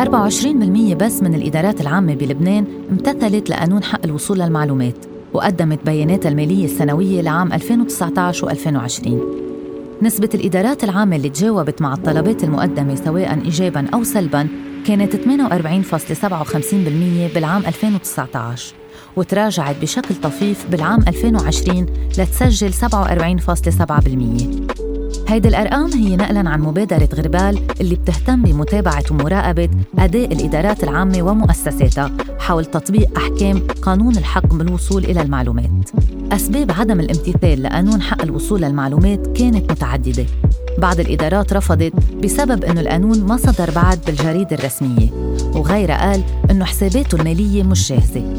24% بس من الإدارات العامة بلبنان امتثلت لقانون حق الوصول للمعلومات وقدمت بياناتها المالية السنوية لعام 2019 و2020 نسبة الإدارات العامة اللي تجاوبت مع الطلبات المقدمة سواء إيجاباً أو سلباً كانت 48.57% بالعام 2019 وتراجعت بشكل طفيف بالعام 2020 لتسجل 47.7% هيدي الأرقام هي نقلاً عن مبادرة غربال اللي بتهتم بمتابعة ومراقبة أداء الإدارات العامة ومؤسساتها حول تطبيق أحكام قانون الحق بالوصول إلى المعلومات. أسباب عدم الامتثال لقانون حق الوصول للمعلومات كانت متعددة. بعض الإدارات رفضت بسبب أنه القانون ما صدر بعد بالجريدة الرسمية وغيرها قال أنه حساباته المالية مش جاهزة.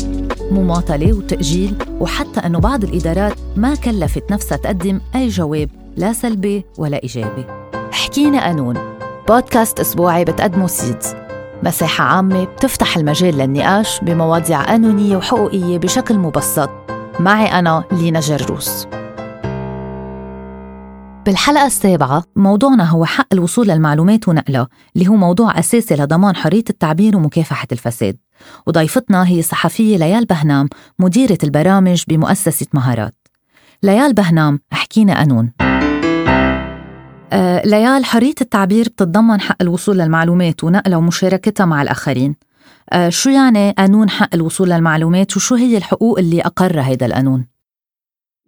مماطلة وتأجيل وحتى أنه بعض الإدارات ما كلفت نفسها تقدم أي جواب لا سلبي ولا إيجابي. حكينا قانون. بودكاست أسبوعي بتقدمه سيدز. مساحة عامة بتفتح المجال للنقاش بمواضيع قانونية وحقوقية بشكل مبسط. معي أنا لينا جروس بالحلقة السابعة موضوعنا هو حق الوصول للمعلومات ونقلها اللي هو موضوع أساسي لضمان حرية التعبير ومكافحة الفساد. وضيفتنا هي الصحفية ليال بهنام مديرة البرامج بمؤسسة مهارات. ليال بهنام احكينا قانون. ليال حرية التعبير بتتضمن حق الوصول للمعلومات ونقلها ومشاركتها مع الآخرين آه شو يعني قانون حق الوصول للمعلومات وشو هي الحقوق اللي أقرها هذا القانون؟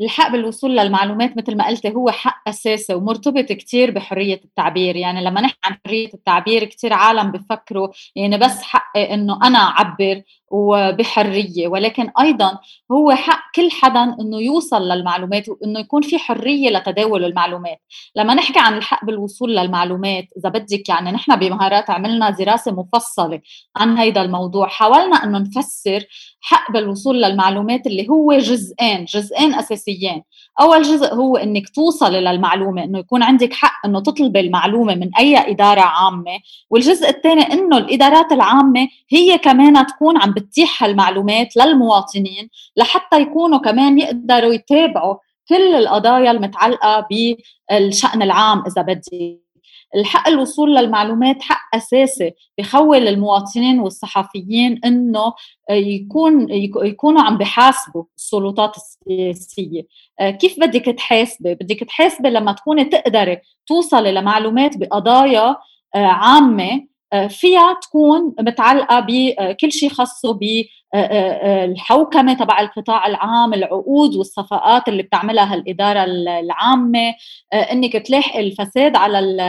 الحق بالوصول للمعلومات مثل ما قلتي هو حق أساسي ومرتبط كتير بحرية التعبير يعني لما نحكي عن حرية التعبير كتير عالم بفكروا يعني بس حقي إنه أنا أعبر وبحرية. ولكن أيضا هو حق كل حدا إنه يوصل للمعلومات وإنه يكون في حرية لتداول المعلومات. لما نحكي عن الحق بالوصول للمعلومات إذا بدك يعني نحن بمهارات عملنا دراسة مفصلة عن هذا الموضوع حاولنا إنه نفسر حق بالوصول للمعلومات اللي هو جزئين جزئين أساسيين. أول جزء هو إنك توصلي للمعلومة إنه يكون عندك حق إنه تطلبي المعلومة من أي إدارة عامة. والجزء الثاني إنه الإدارات العامة هي كمان تكون عم بتتيح هالمعلومات للمواطنين لحتى يكونوا كمان يقدروا يتابعوا كل القضايا المتعلقة بالشأن العام إذا بدي. الحق الوصول للمعلومات حق أساسي بخول المواطنين والصحفيين إنه يكون يكونوا عم بحاسبوا السلطات السياسية. كيف بدك تحاسبي؟ بدك تحاسبي لما تكوني تقدري توصلي لمعلومات بقضايا عامة فيها تكون متعلقة بكل شيء خاصه بالحوكمه تبع القطاع العام، العقود والصفقات اللي بتعملها الإدارة العامة، إنك تلاحقي الفساد على ال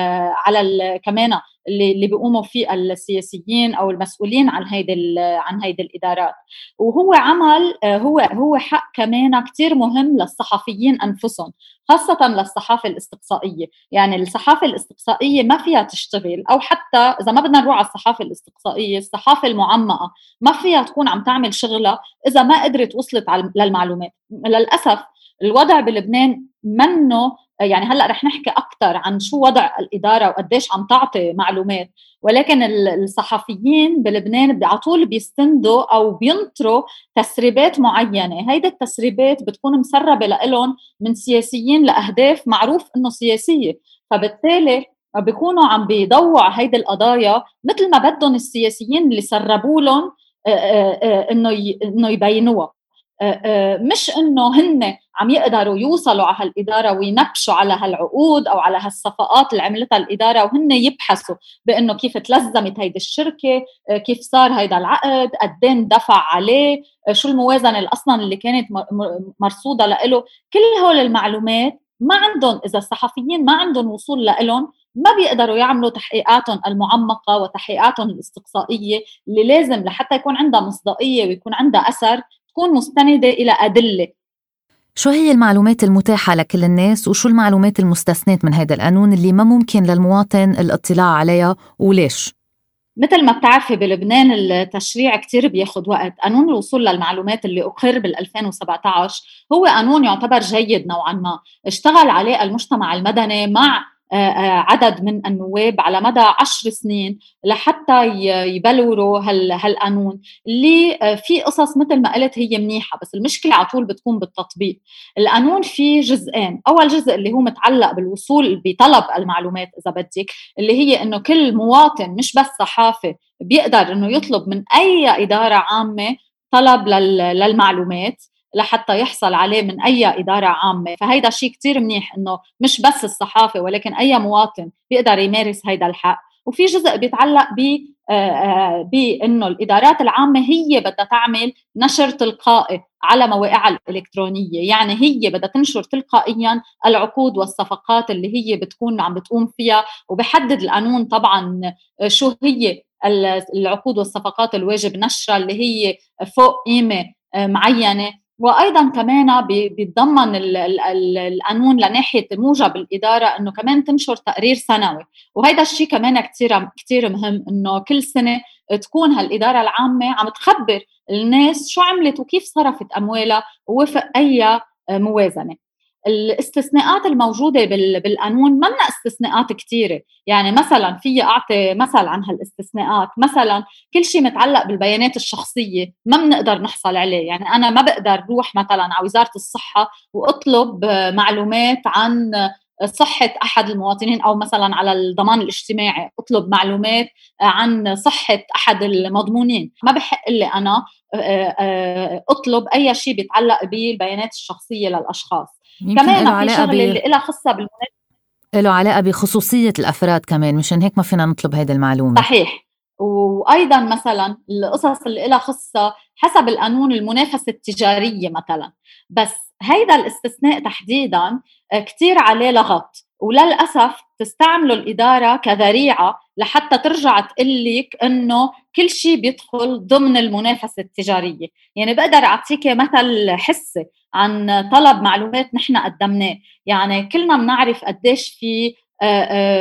على ال كمان اللي اللي بيقوموا فيه السياسيين أو المسؤولين عن هيدي عن هيدي الإدارات. وهو عمل هو هو حق كمان كثير مهم للصحفيين أنفسهم خاصة للصحافة الاستقصائية. يعني الصحافة الاستقصائية ما فيها تشتغل أو حتى إذا ما بدنا نروح على الصحافة الاستقصائية الصحافة المعمقة ما فيها تكون عم تعمل شغلها إذا ما قدرت وصلت للمعلومات. للأسف الوضع بلبنان منه يعني هلأ رح نحكي أكثر عن شو وضع الإدارة وقديش عم تعطي معلومات. ولكن الصحفيين بلبنان على طول بيستندوا أو بينطروا تسريبات معينة. هيدي التسريبات بتكون مسربة لهم من سياسيين لأهداف معروف إنه سياسية. فبالتالي بيكونوا عم بيضوعوا هيدي القضايا مثل ما بدهم السياسيين اللي سربوا لهم إنه إنه يبينوها. مش إنه هن عم يقدروا يوصلوا على هالإدارة وينبشوا على هالعقود أو على هالصفقات اللي عملتها الإدارة وهن يبحثوا بإنه كيف تلزمت هيدي الشركة كيف صار هيدا العقد قدين دفع عليه شو الموازنة اللي أصلا اللي كانت مرصودة له كل هول المعلومات ما عندهم إذا الصحفيين ما عندهم وصول لهم ما بيقدروا يعملوا تحقيقاتهم المعمقة وتحقيقاتهم الاستقصائية اللي لازم لحتى يكون عندها مصداقية ويكون عندها أثر تكون مستندة إلى أدلة. شو هي المعلومات المتاحة لكل الناس وشو المعلومات المستثنات من هذا القانون اللي ما ممكن للمواطن الاطلاع عليها وليش؟ مثل ما بتعرفي بلبنان التشريع كتير بياخد وقت قانون الوصول للمعلومات اللي أقر بال 2017 هو قانون يعتبر جيد نوعا ما اشتغل عليه المجتمع المدني مع عدد من النواب على مدى عشر سنين لحتى يبلوروا هالقانون اللي في قصص مثل ما قلت هي منيحة بس المشكلة على طول بتكون بالتطبيق. القانون فيه جزئين. أول جزء اللي هو متعلق بالوصول بطلب المعلومات إذا بدك اللي هي إنه كل مواطن مش بس صحافي بيقدر إنه يطلب من أي إدارة عامة طلب للمعلومات. لحتى يحصل عليه من أي إدارة عامة. فهيدا شيء كتير منيح إنه مش بس الصحافة ولكن أي مواطن بيقدر يمارس هيدا الحق. وفي جزء بيتعلق ب آه، آه، بانه الإدارات العامة هي بدها تعمل نشر تلقائي على مواقعها الإلكترونية، يعني هي بدها تنشر تلقائيا العقود والصفقات اللي هي بتكون عم بتقوم فيها وبحدد القانون طبعا شو هي العقود والصفقات الواجب نشرها اللي هي فوق قيمة آه، معينة. وأيضا كمان بيتضمن القانون لناحية موجب الإدارة إنه كمان تنشر تقرير سنوي. وهذا الشيء كمان كثير كثير مهم إنه كل سنة تكون هالإدارة العامة عم تخبر الناس شو عملت وكيف صرفت أموالها ووفق أي موازنة. الاستثناءات الموجودة بالقانون منا استثناءات كثيره يعني مثلا في أعطي مثل عن هالاستثناءات. مثلا كل شيء متعلق بالبيانات الشخصية ما بنقدر نحصل عليه. يعني أنا ما بقدر روح مثلا على وزارة الصحة وأطلب معلومات عن صحة أحد المواطنين أو مثلا على الضمان الاجتماعي أطلب معلومات عن صحة أحد المضمونين. ما بحق لي أنا أطلب أي شيء بيتعلق بالبيانات الشخصية للأشخاص. كمان في شغلة اللي لها خصه بالمناسبة. له علاقة بخصوصية الأفراد كمان مشان هيك ما فينا نطلب هيدي المعلومة. صحيح. وأيضا مثلا القصص اللي لها خصه حسب القانون المنافسة التجارية مثلا. بس هيدا الاستثناء تحديدا كثير عليه لغط. وللأسف تستعمله الإدارة كذريعة لحتى ترجع تقول لك إنه كل شيء بيدخل ضمن المنافسة التجارية، يعني بقدر اعطيك مثل حسي عن طلب معلومات نحن قدمناه، يعني كلنا بنعرف قديش في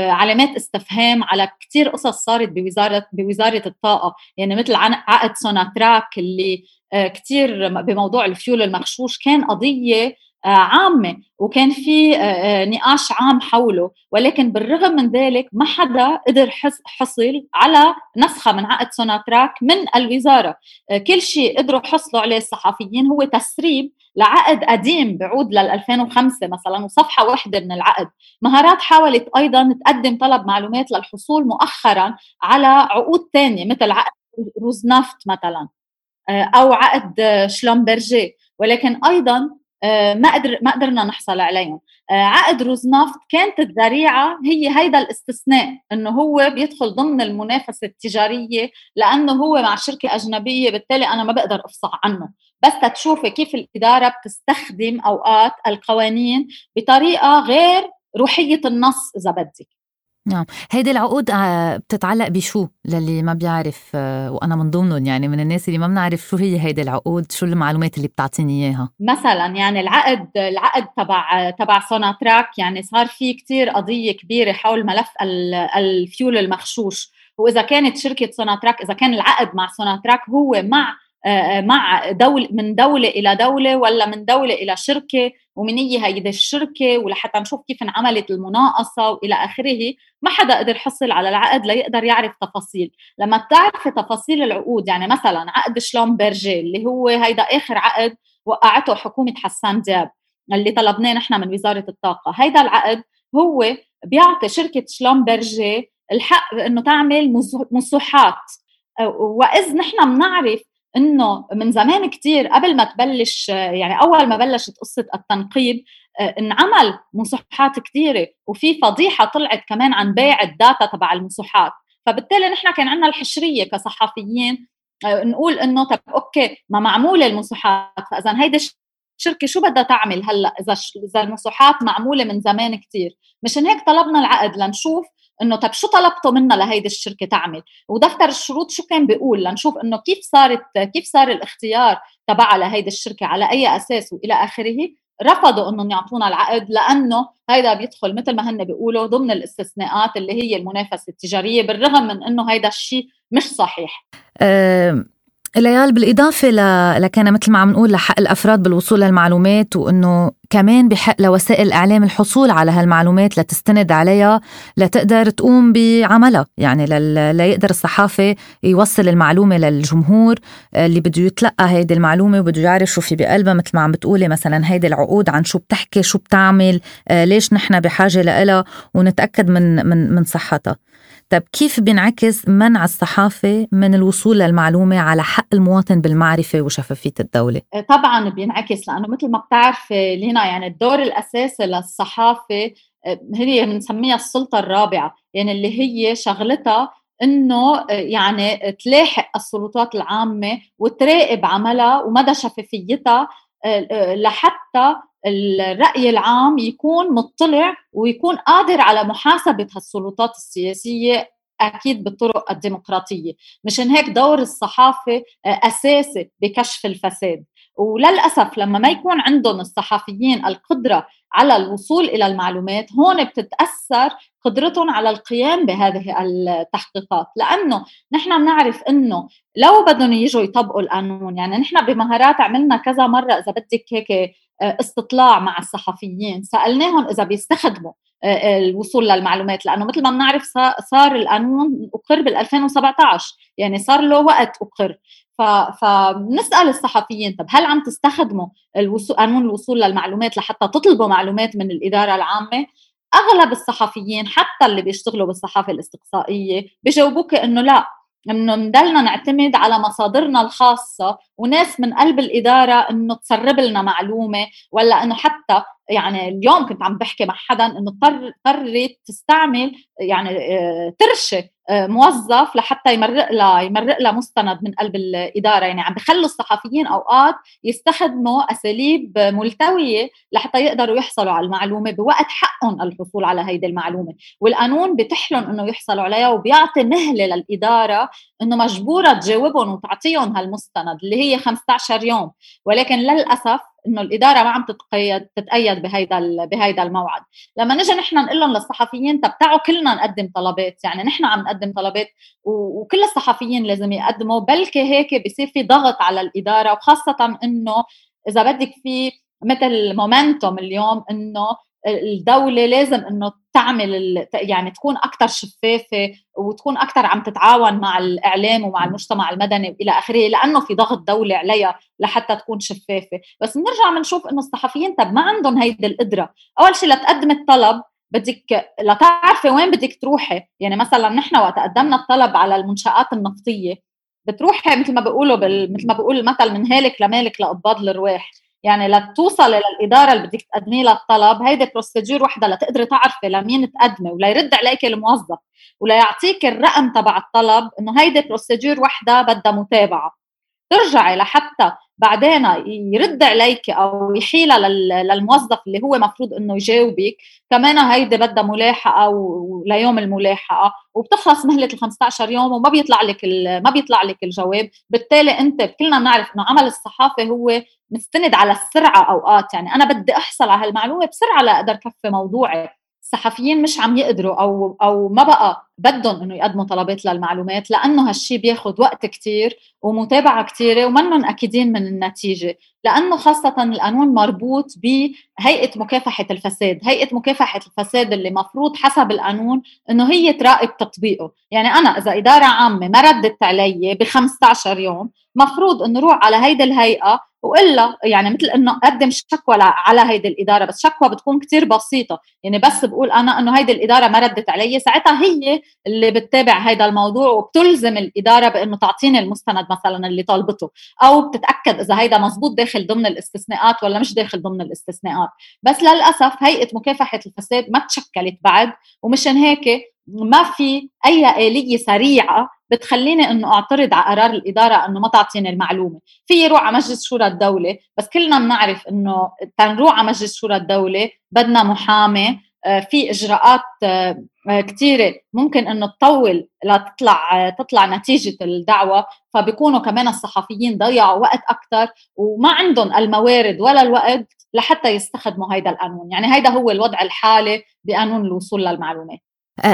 علامات استفهام على كثير قصص صارت بوزاره بوزارة الطاقة. يعني مثل عقد سوناتراك اللي كثير بموضوع الفيول المغشوش كان قضية عامة وكان في نقاش عام حوله. ولكن بالرغم من ذلك ما حدا قدر حصل على نسخة من عقد سوناتراك من الوزارة. كل شيء قدروا حصلوا عليه الصحفيين هو تسريب لعقد قديم بعود لل 2005 مثلا وصفحة واحدة من العقد. مهارات حاولت أيضا تقدم طلب معلومات للحصول مؤخرا على عقود ثانية مثل عقد روزنافت مثلا أو عقد شلومبرجي. ولكن أيضا آه، ما قدر ما قدرنا نحصل عليهم. آه، عقد روزنافت كانت الذريعة هي هيدا الاستثناء إنه هو بيدخل ضمن المنافسة التجارية لأنه هو مع شركة أجنبية بالتالي أنا ما بقدر أفصح عنه. بس تشوفي كيف الإدارة بتستخدم أوقات القوانين بطريقة غير روحية النص إذا بدك. نعم. هيدي العقود آه، بتتعلق بشو؟ للي ما بيعرف آه، وأنا من ضمنهم يعني من الناس اللي ما بنعرف شو هي هيدي العقود شو المعلومات اللي بتعطيني إياها؟ مثلا يعني العقد العقد تبع تبع سوناتراك يعني صار في كتير قضية كبيرة حول ملف الفيول المغشوش. وإذا كانت شركة سوناتراك إذا كان العقد مع سوناتراك هو مع مع دولة من دولة إلى دولة ولا من دولة إلى شركة ومن هي هيدي الشركة ولحتى نشوف كيف انعملت المناقصة وإلى آخره ما حدا قدر يحصل على العقد ليقدر يعرف تفاصيل. لما بتعرفي تفاصيل العقود يعني مثلا عقد شلومبرجي اللي هو هيدا آخر عقد وقعته حكومة حسان دياب اللي طلبناه نحن من وزارة الطاقة. هيدا العقد هو بيعطي شركة شلومبرجي الحق إنه تعمل مسوحات وإذ نحن بنعرف إنه من زمان كتير قبل ما تبلش يعني أول ما بلشت قصة التنقيب آه، انعمل مسوحات كثيره وفي فضيحة طلعت كمان عن بيع ال data تبع المسوحات فبالتالي نحن كان عندنا الحشرية كصحفيين آه، نقول إنه طب okay ما معمولة المسوحات فإذا هيدي الشركة شو بدها تعمل هلأ؟ إذا إذا المسوحات معمولة من زمان كثير مشان هيك طلبنا العقد لنشوف إنه طب شو طلبتوا منا لهيدي الشركة تعمل؟ ودفتر الشروط شو كان بيقول؟ لنشوف إنه كيف صارت كيف صار الاختيار تبعها لهيدي الشركة على أي أساس وإلى آخره. رفضوا إنهم يعطونا العقد لأنه هيدا بيدخل مثل ما هن بيقولوا ضمن الاستثناءات اللي هي المنافسة التجارية بالرغم من إنه هيدا الشيء مش صحيح. أه ليال بالإضافة لكان مثل ما عم نقول لحق الأفراد بالوصول للمعلومات وإنه كمان بحق لوسائل الإعلام الحصول على هالمعلومات لتستند عليها لتقدر تقوم بعملها. يعني ليقدر الصحافة يوصل المعلومة للجمهور اللي بده يتلقى هيدي المعلومة وبده يعرف شو في بقلبها. مثل ما عم بتقولي مثلا هيدي العقود عن شو بتحكي شو بتعمل آه، ليش نحن بحاجة لها ونتأكد من من من صحتها. طب كيف بينعكس منع الصحافة من الوصول للمعلومة على حق المواطن بالمعرفة وشفافية الدولة؟ آه، طبعا بينعكس لأنه مثل ما بتعرف لينا يعني الدور الأساسي للصحافة آه، هي بنسميها السلطة الرابعة يعني اللي هي شغلتها إنه آه، يعني تلاحق السلطات العامة وتراقب عملها ومدى شفافيتها لحتى الرأي العام يكون مطلع ويكون قادر على محاسبة هالسلطات السياسية أكيد بالطرق الديمقراطية مشان هيك دور الصحافة آه، أساسي بكشف الفساد. وللأسف لما ما يكون عندهم الصحفيين القدرة على الوصول إلى المعلومات هون بتتأثر قدرتهم على القيام بهذه التحقيقات. لأنه نحن بنعرف أنه لو بدهم يجوا يطبقوا القانون يعني نحن بمهارات عملنا كذا مرة إذا بدك هيك آه، استطلاع مع الصحفيين. سألناهم إذا بيستخدموا آه، آه، الوصول للمعلومات. لأنه مثل ما بنعرف صار القانون أقر بال 2017 يعني صار له وقت أقر. فبنسال الصحفيين طب هل عم تستخدموا الوصول قانون الوصول للمعلومات لحتى تطلبوا معلومات من الإدارة العامة؟ أغلب الصحفيين حتى اللي بيشتغلوا بالصحافة الاستقصائية بيجاوبوك إنه لا إنه نضلنا نعتمد على مصادرنا الخاصة وناس من قلب الإدارة إنه تسرب لنا معلومة ولا إنه حتى يعني اليوم كنت عم بحكي مع حدا إنه اضطر اضطرت تستعمل يعني آه، ترشي آه، موظف لحتى يمرق لها يمرق لها مستند من قلب الإدارة. يعني عم بخلوا الصحفيين أوقات يستخدموا أساليب ملتوية لحتى يقدروا يحصلوا على المعلومة بوقت حقهم الحصول على هيدي المعلومة. والقانون بتح لهم إنه يحصلوا عليها وبيعطي مهلة للإدارة إنه مجبورة تجاوبهم وتعطيهم هالمستند اللي هي 15 يوم. ولكن للأسف إنه الإدارة ما عم تتقيد تتأيد بهيدا بهيدا الموعد. لما نجي نحن نقول لهم للصحفيين طب تعوا كلنا نقدم طلبات. يعني نحن عم نقدم طلبات وكل الصحفيين لازم يقدموا. بلكي هيك بصير في ضغط على الإدارة وخاصة إنه إذا بدك في مثل مومنتوم اليوم إنه الدولة لازم إنه تعمل يعني تكون أكثر شفافة وتكون أكثر عم تتعاون مع الإعلام ومع المجتمع المدني والى آخره لأنه في ضغط دولي عليها لحتى تكون شفافة. بس بنرجع بنشوف إنه الصحفيين طب ما عندهم هيدي القدرة. أول شيء لتقدم الطلب بدك لتعرفي وين بدك تروحي. يعني مثلا نحن وقت قدمنا الطلب على المنشآت النفطية بتروحي مثل ما بيقولوا بال... مثل ما بيقول المثل من هالك لمالك لقباض الرواح يعني لتوصلي للاداره اللي بدك تقدمي لها الطلب هيدي procédure وحدة لتقدري تعرفي لمين تقدمي ولا يرد عليك الموظف ولا يعطيك الرقم تبع الطلب. إنه هيدي procédure وحدة بدها متابعة. ترجعي لحتى بعدين يرد عليك أو يحيلها للموظف اللي هو مفروض إنه يجاوبك. كمان هيدي بدها ملاحقة وليوم الملاحقة. وبتخلص مهلة ال 15 يوم وما بيطلع لك ما بيطلع لك الجواب. بالتالي أنت كلنا بنعرف إنه عمل الصحافة هو مستند على السرعة أوقات. يعني أنا بدي أحصل على هالمعلومة بسرعة لاقدر كفي موضوعي. الصحفيين مش عم يقدروا أو أو ما بقى بدهم إنه يقدموا طلبات للمعلومات لأنه هالشي بياخذ وقت كتير ومتابعة كتيرة ومنهم أكيدين من النتيجة. لأنه خاصة القانون مربوط بهيئة مكافحة الفساد هيئة مكافحة الفساد اللي مفروض حسب القانون إنه هي تراقب تطبيقه. يعني أنا إذا إدارة عامة ما ردت علي ب 15 يوم مفروض إنه روح على هيدي الهيئة والا يعني مثل إنه قدم شكوى على هيدي الإدارة بس شكوى بتكون كتير بسيطة. يعني بس بقول أنا إنه هيدي الإدارة ما ردت علي ساعتها هي اللي بتتابع هيدا الموضوع وبتلزم الإدارة بإنه تعطيني المستند مثلا اللي طالبته أو بتتأكد إذا هيدا مزبوط داخل ضمن الاستثناءات ولا مش داخل ضمن الاستثناءات. بس للأسف هيئة مكافحة الفساد ما تشكلت بعد ومشان هيك ما في أي آلية سريعة بتخليني إنه أعترض على قرار الإدارة إنه ما تعطيني المعلومة. في روح على مجلس شورى الدولة بس كلنا بنعرف إنه تنروح على مجلس شورى الدولة بدنا محامي في إجراءات آه، آه، كثيره ممكن إنه تطول لتطلع تطلع نتيجة الدعوة فبيكونوا كمان الصحفيين ضيعوا وقت أكثر وما عندهم الموارد ولا الوقت لحتى يستخدموا هيدا القانون. يعني هيدا هو الوضع الحالي بقانون الوصول للمعلومات.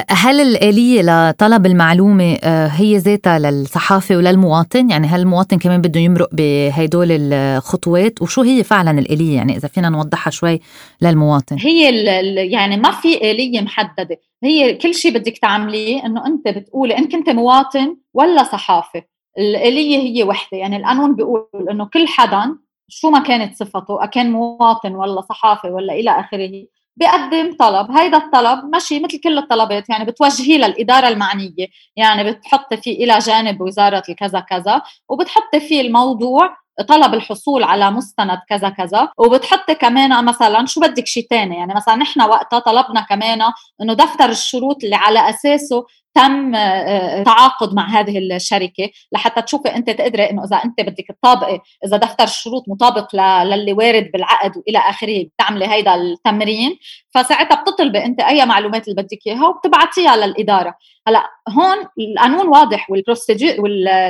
هل الآلية لطلب المعلومة أه، هي ذاتها للصحافة وللمواطن؟ يعني هل المواطن كمان بده يمرق بهدول الخطوات؟ وشو هي فعلا الآلية؟ يعني إذا فينا نوضحها شوي للمواطن هي يعني ما في آلية محددة هي كل شيء بدك تعمليه إنه أنت بتقولي إن كنت مواطن ولا صحافة الآلية هي وحدة يعني القانون بيقول إنه كل حدا شو ما كانت صفته أكان مواطن ولا صحافي ولا إلى آخره بيقدم طلب. هيدا الطلب ماشي مثل كل الطلبات يعني بتوجهيه للإدارة المعنية يعني بتحطي فيه إلى جانب وزارة الكذا كذا وبتحطي فيه الموضوع طلب الحصول على مستند كذا كذا. وبتحطي كمان مثلا شو بدك شيء ثاني يعني مثلا نحن وقتها طلبنا كمان إنه دفتر الشروط اللي على أساسه تم آه، آه، تعاقد مع هذه الشركة لحتى تشوفي أنت تقدري إنه إذا أنت بدك تطابقي إذا دفتر الشروط مطابق للي وارد بالعقد وإلى آخره بتعملي هيدا التمرين. فساعتها بتطلبي أنت أي معلومات اللي بدك إياها وبتبعتيها للإدارة. هلأ هون القانون واضح والبروسيجر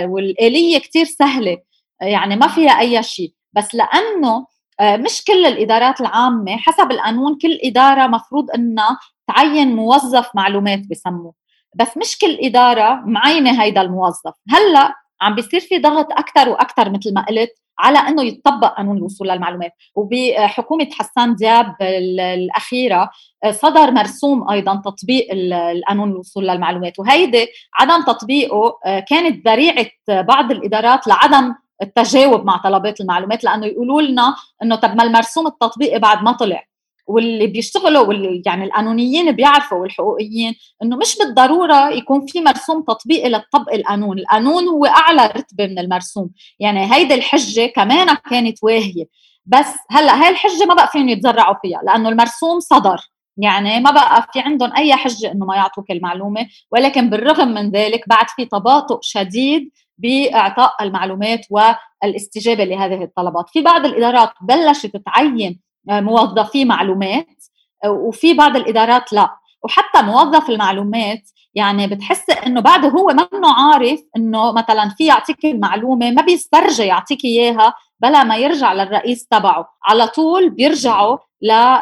والآلية كثير سهلة. يعني ما فيها أي شيء. بس لأنه آه، مش كل الإدارات العامة حسب القانون كل إدارة مفروض إنها تعين موظف معلومات بسموه. بس مش كل إدارة معينة هيدا الموظف. هلأ عم بيصير في ضغط أكثر وأكثر مثل ما قلت على إنه يتطبق قانون الوصول للمعلومات. وبحكومة حسان دياب الأخيرة صدر مرسوم أيضا تطبيق القانون الوصول للمعلومات. وهيدي عدم تطبيقه آه، كانت ذريعة بعض الإدارات لعدم التجاوب مع طلبات المعلومات لأنه يقولوا لنا إنه طب ما المرسوم التطبيقي بعد ما طلع واللي بيشتغلوا واللي يعني القانونيين بيعرفوا والحقوقيين إنه مش بالضرورة يكون في مرسوم تطبيقي لتطبق القانون، القانون هو أعلى رتبة من المرسوم، يعني هيدي الحجة كمان كانت واهية، بس هلأ هاي الحجة ما بقى فيهم يتزرعوا فيها لأنه المرسوم صدر، يعني ما بقى في عندهم أي حجة إنه ما يعطوك المعلومة، ولكن بالرغم من ذلك بعد في تباطؤ شديد بإعطاء المعلومات والاستجابة لهذه الطلبات، في بعض الإدارات بلشت تعين موظفي معلومات وفي بعض الإدارات لا. وحتى موظف المعلومات يعني بتحس إنه بعده هو منه عارف إنه مثلا في يعطيك المعلومة ما بيسترجع يعطيك إياها بلا ما يرجع للرئيس تبعه. على طول بيرجعوا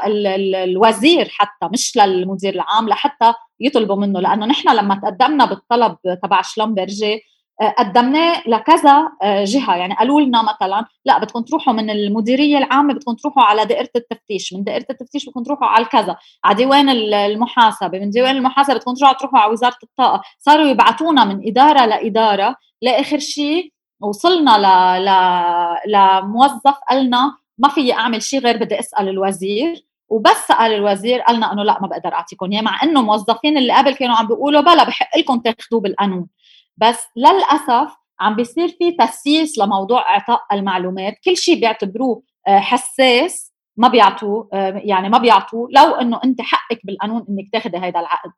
للوزير حتى مش للمدير العام لحتى يطلبوا منه. لأنه نحن لما تقدمنا بالطلب تبع شلمبرجي قدمناه لكذا آه، جهة. يعني قالوا لنا مثلا لا بدكم تروحوا من المديرية العامة بدكم تروحوا على دائرة التفتيش. من دائرة التفتيش بدكم تروحوا على الكذا على ديوان المحاسبة. من ديوان المحاسبة بدكم تروحوا على وزارة الطاقة. صاروا يبعثونا من إدارة لإدارة لآخر شيء. وصلنا ل... ل... لموظف قالنا ما في أعمل شيء غير بدي أسأل الوزير. وبس سأل الوزير قالنا إنه لا ما بقدر أعطيكم إياه. مع إنه موظفين اللي قبل كانوا عم بيقولوا بلا بحق لكم تاخذوه بالقانون. بس للأسف عم بيصير في تسييس لموضوع إعطاء المعلومات. كل شيء بيعتبروه آه، حساس ما بيعطوه آه، يعني ما بيعطوه لو إنه أنت حقك بالقانون إنك تاخذي هذا العقد.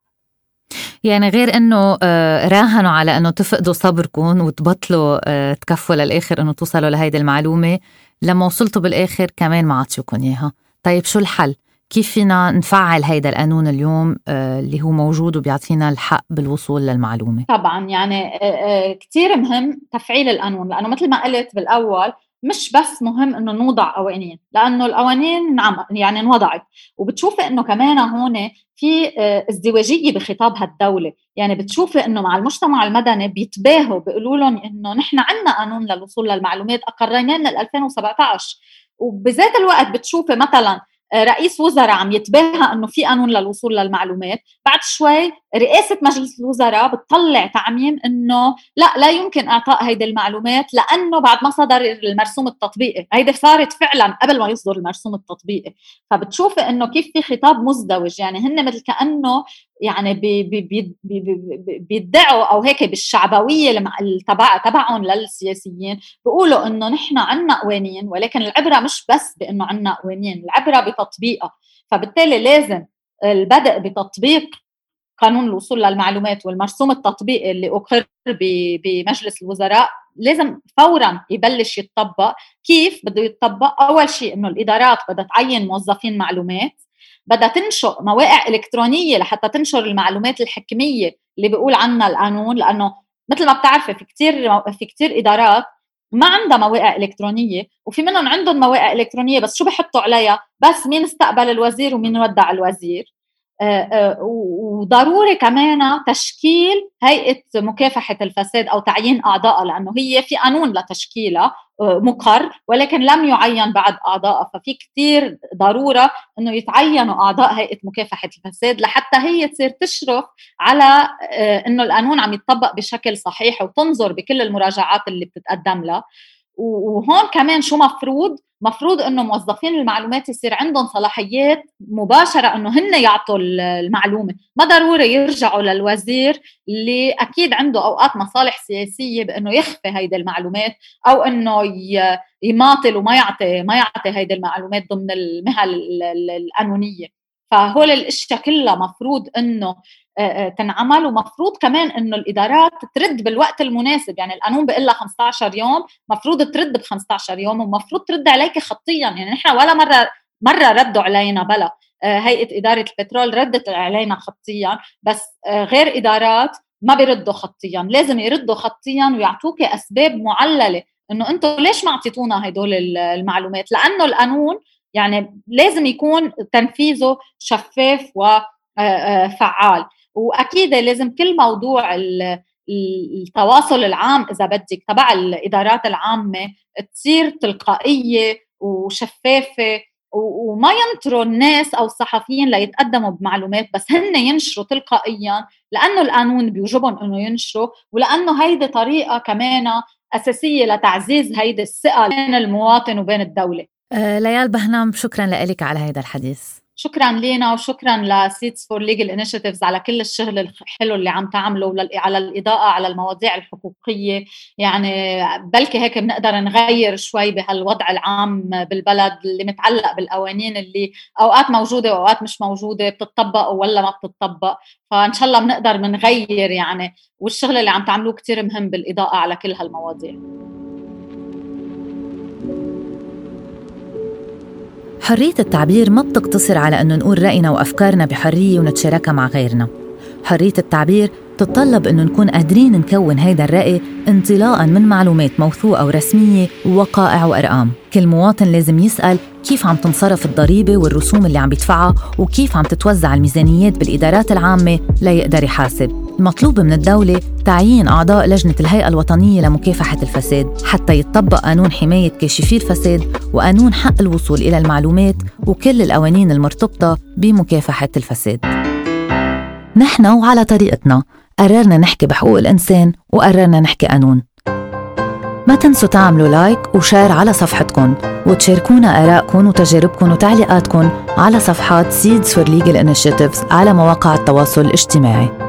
يعني غير إنه آه، راهنوا على إنه تفقدوا صبركم وتبطلوا تكفوا للآخر إنه توصلوا لهيدي المعلومة. لما وصلتوا بالآخر كمان ما عطيوكم إياها. طيب شو الحل؟ كيف فينا نفعل هيدا القانون اليوم آه، اللي هو موجود وبيعطينا الحق بالوصول للمعلومة؟ طبعا يعني آه، آه، كثير مهم تفعيل القانون لأنه مثل ما قلت بالأول مش بس مهم إنه نوضع قوانين لأنه القوانين نعم يعني انوضعت. وبتشوفي إنه كمان هون في ازدواجية بخطاب هالدولة. يعني بتشوفي إنه مع المجتمع المدني بيتباهوا بيقولوا لهم إنه نحن عندنا قانون للوصول للمعلومات أقريناه من 2017 وبذات الوقت بتشوفي مثلا رئيس وزراء عم يتباهى إنه في قانون للوصول للمعلومات. بعد شوي رئاسه مجلس الوزراء بتطلع تعميم إنه لا لا يمكن إعطاء هيدي المعلومات لأنه بعد ما صدر المرسوم التطبيقي هيدي صارت فعلا قبل ما يصدر المرسوم التطبيقي. فبتشوفي إنه كيف في خطاب مزدوج يعني هن مثل كأنه يعني بي بي بي بي بيدعوا أو هيك بالشعبوية تبع تبعهم للسياسيين بيقولوا إنه نحن عنا قوانين ولكن العبرة مش بس بإنه عنا قوانين العبرة بتطبيقها. فبالتالي لازم البدء بتطبيق قانون الوصول للمعلومات والمرسوم التطبيقي اللي أقر بمجلس الوزراء لازم فورا يبلش يتطبق. كيف بده يتطبق؟ أول شيء إنه الإدارات بدها تعين موظفين معلومات بدها تنشئ مواقع إلكترونية لحتى تنشر المعلومات الحكمية اللي بيقول عنها القانون لأنه مثل ما بتعرفي في كثير في كثير إدارات ما عندها مواقع إلكترونية وفي منهم عندهم مواقع إلكترونية بس شو بحطوا عليها؟ بس مين استقبل الوزير ومين ودع الوزير. آه، آه، وضروري كمان تشكيل هيئة مكافحة الفساد أو تعيين اعضائها لأنه هي في قانون لتشكيلها آه، مقر ولكن لم يعين بعد اعضائها ففي كثير ضرورة إنه يتعينوا أعضاء هيئة مكافحة الفساد لحتى هي تصير تشرف على آه، إنه القانون عم يتطبق بشكل صحيح وتنظر بكل المراجعات اللي بتتقدم لها. وهون كمان شو مفروض؟ مفروض إنه موظفين المعلومات يصير عندهم صلاحيات مباشرة إنه هن يعطوا المعلومة. ما ضروري يرجعوا للوزير اللي أكيد عنده أوقات مصالح سياسية بإنه يخفي هيدي المعلومات أو إنه يماطل وما يعطي ما يعطي هيدي المعلومات ضمن المهل القانونيه فهول الاشياء كلها مفروض إنه تنعمل ومفروض كمان إنه الإدارات ترد بالوقت المناسب. يعني القانون بيقول لها 15 يوم مفروض ترد ب 15 يوم ومفروض ترد عليك خطيا. يعني نحن ولا مرة مرة ردوا علينا بلا. هيئة إدارة البترول ردت علينا خطيا. بس غير إدارات ما بيردوا خطيا. لازم يردوا خطيا ويعطوك أسباب معللة. إنه أنتم ليش ما اعطيتونا هدول المعلومات؟ لأنه القانون يعني لازم يكون تنفيذه شفاف وفعال وأكيد لازم كل موضوع التواصل العام إذا بدك تبع الإدارات العامة تصير تلقائية وشفافة وما ينطروا الناس أو الصحفيين ليتقدموا بمعلومات بس هن ينشروا تلقائيا لأنه القانون بيوجبهم إنه ينشروا ولأنه هيدي طريقة كمان أساسية لتعزيز هيدي الثقة بين المواطن وبين الدولة. آه ليال بهنام شكرا لك على هذا الحديث. شكرا لينا وشكرا ل Seeds for Legal Initiatives على كل الشغل الحلو اللي عم تعمله على الإضاءة على المواضيع الحقوقية. يعني بلكي هيك بنقدر نغير شوي بهالوضع العام بالبلد اللي متعلق بالقوانين اللي أوقات موجودة وأوقات مش موجودة بتطبق ولا ما بتطبق. فإن شاء الله بنقدر بنغير يعني والشغل اللي عم تعملوه كثير مهم بالإضاءة على كل هالمواضيع. حرية التعبير ما بتقتصر على أنه نقول رأينا وأفكارنا بحرية ونتشاركها مع غيرنا. حرية التعبير تتطلب أنه نكون قادرين نكون هيدا الرأي انطلاقا من معلومات موثوقة ورسمية ووقائع وأرقام. كل مواطن لازم يسأل كيف عم تنصرف الضريبة والرسوم اللي عم بيدفعها وكيف عم تتوزع الميزانيات بالإدارات العامة ليقدر يحاسب. المطلوب من الدولة تعيين أعضاء لجنة الهيئة الوطنية لمكافحة الفساد حتى يتطبق قانون حماية كاشفي الفساد وقانون حق الوصول إلى المعلومات وكل القوانين المرتبطة بمكافحة الفساد. نحن وعلى طريقتنا قررنا نحكي بحقوق الإنسان وقررنا نحكي قانون. ما تنسوا تعملوا like و share على صفحتكم وتشاركونا آرائكم وتجاربكم وتعليقاتكم على صفحات Seeds for Legal Initiatives على مواقع التواصل الاجتماعي.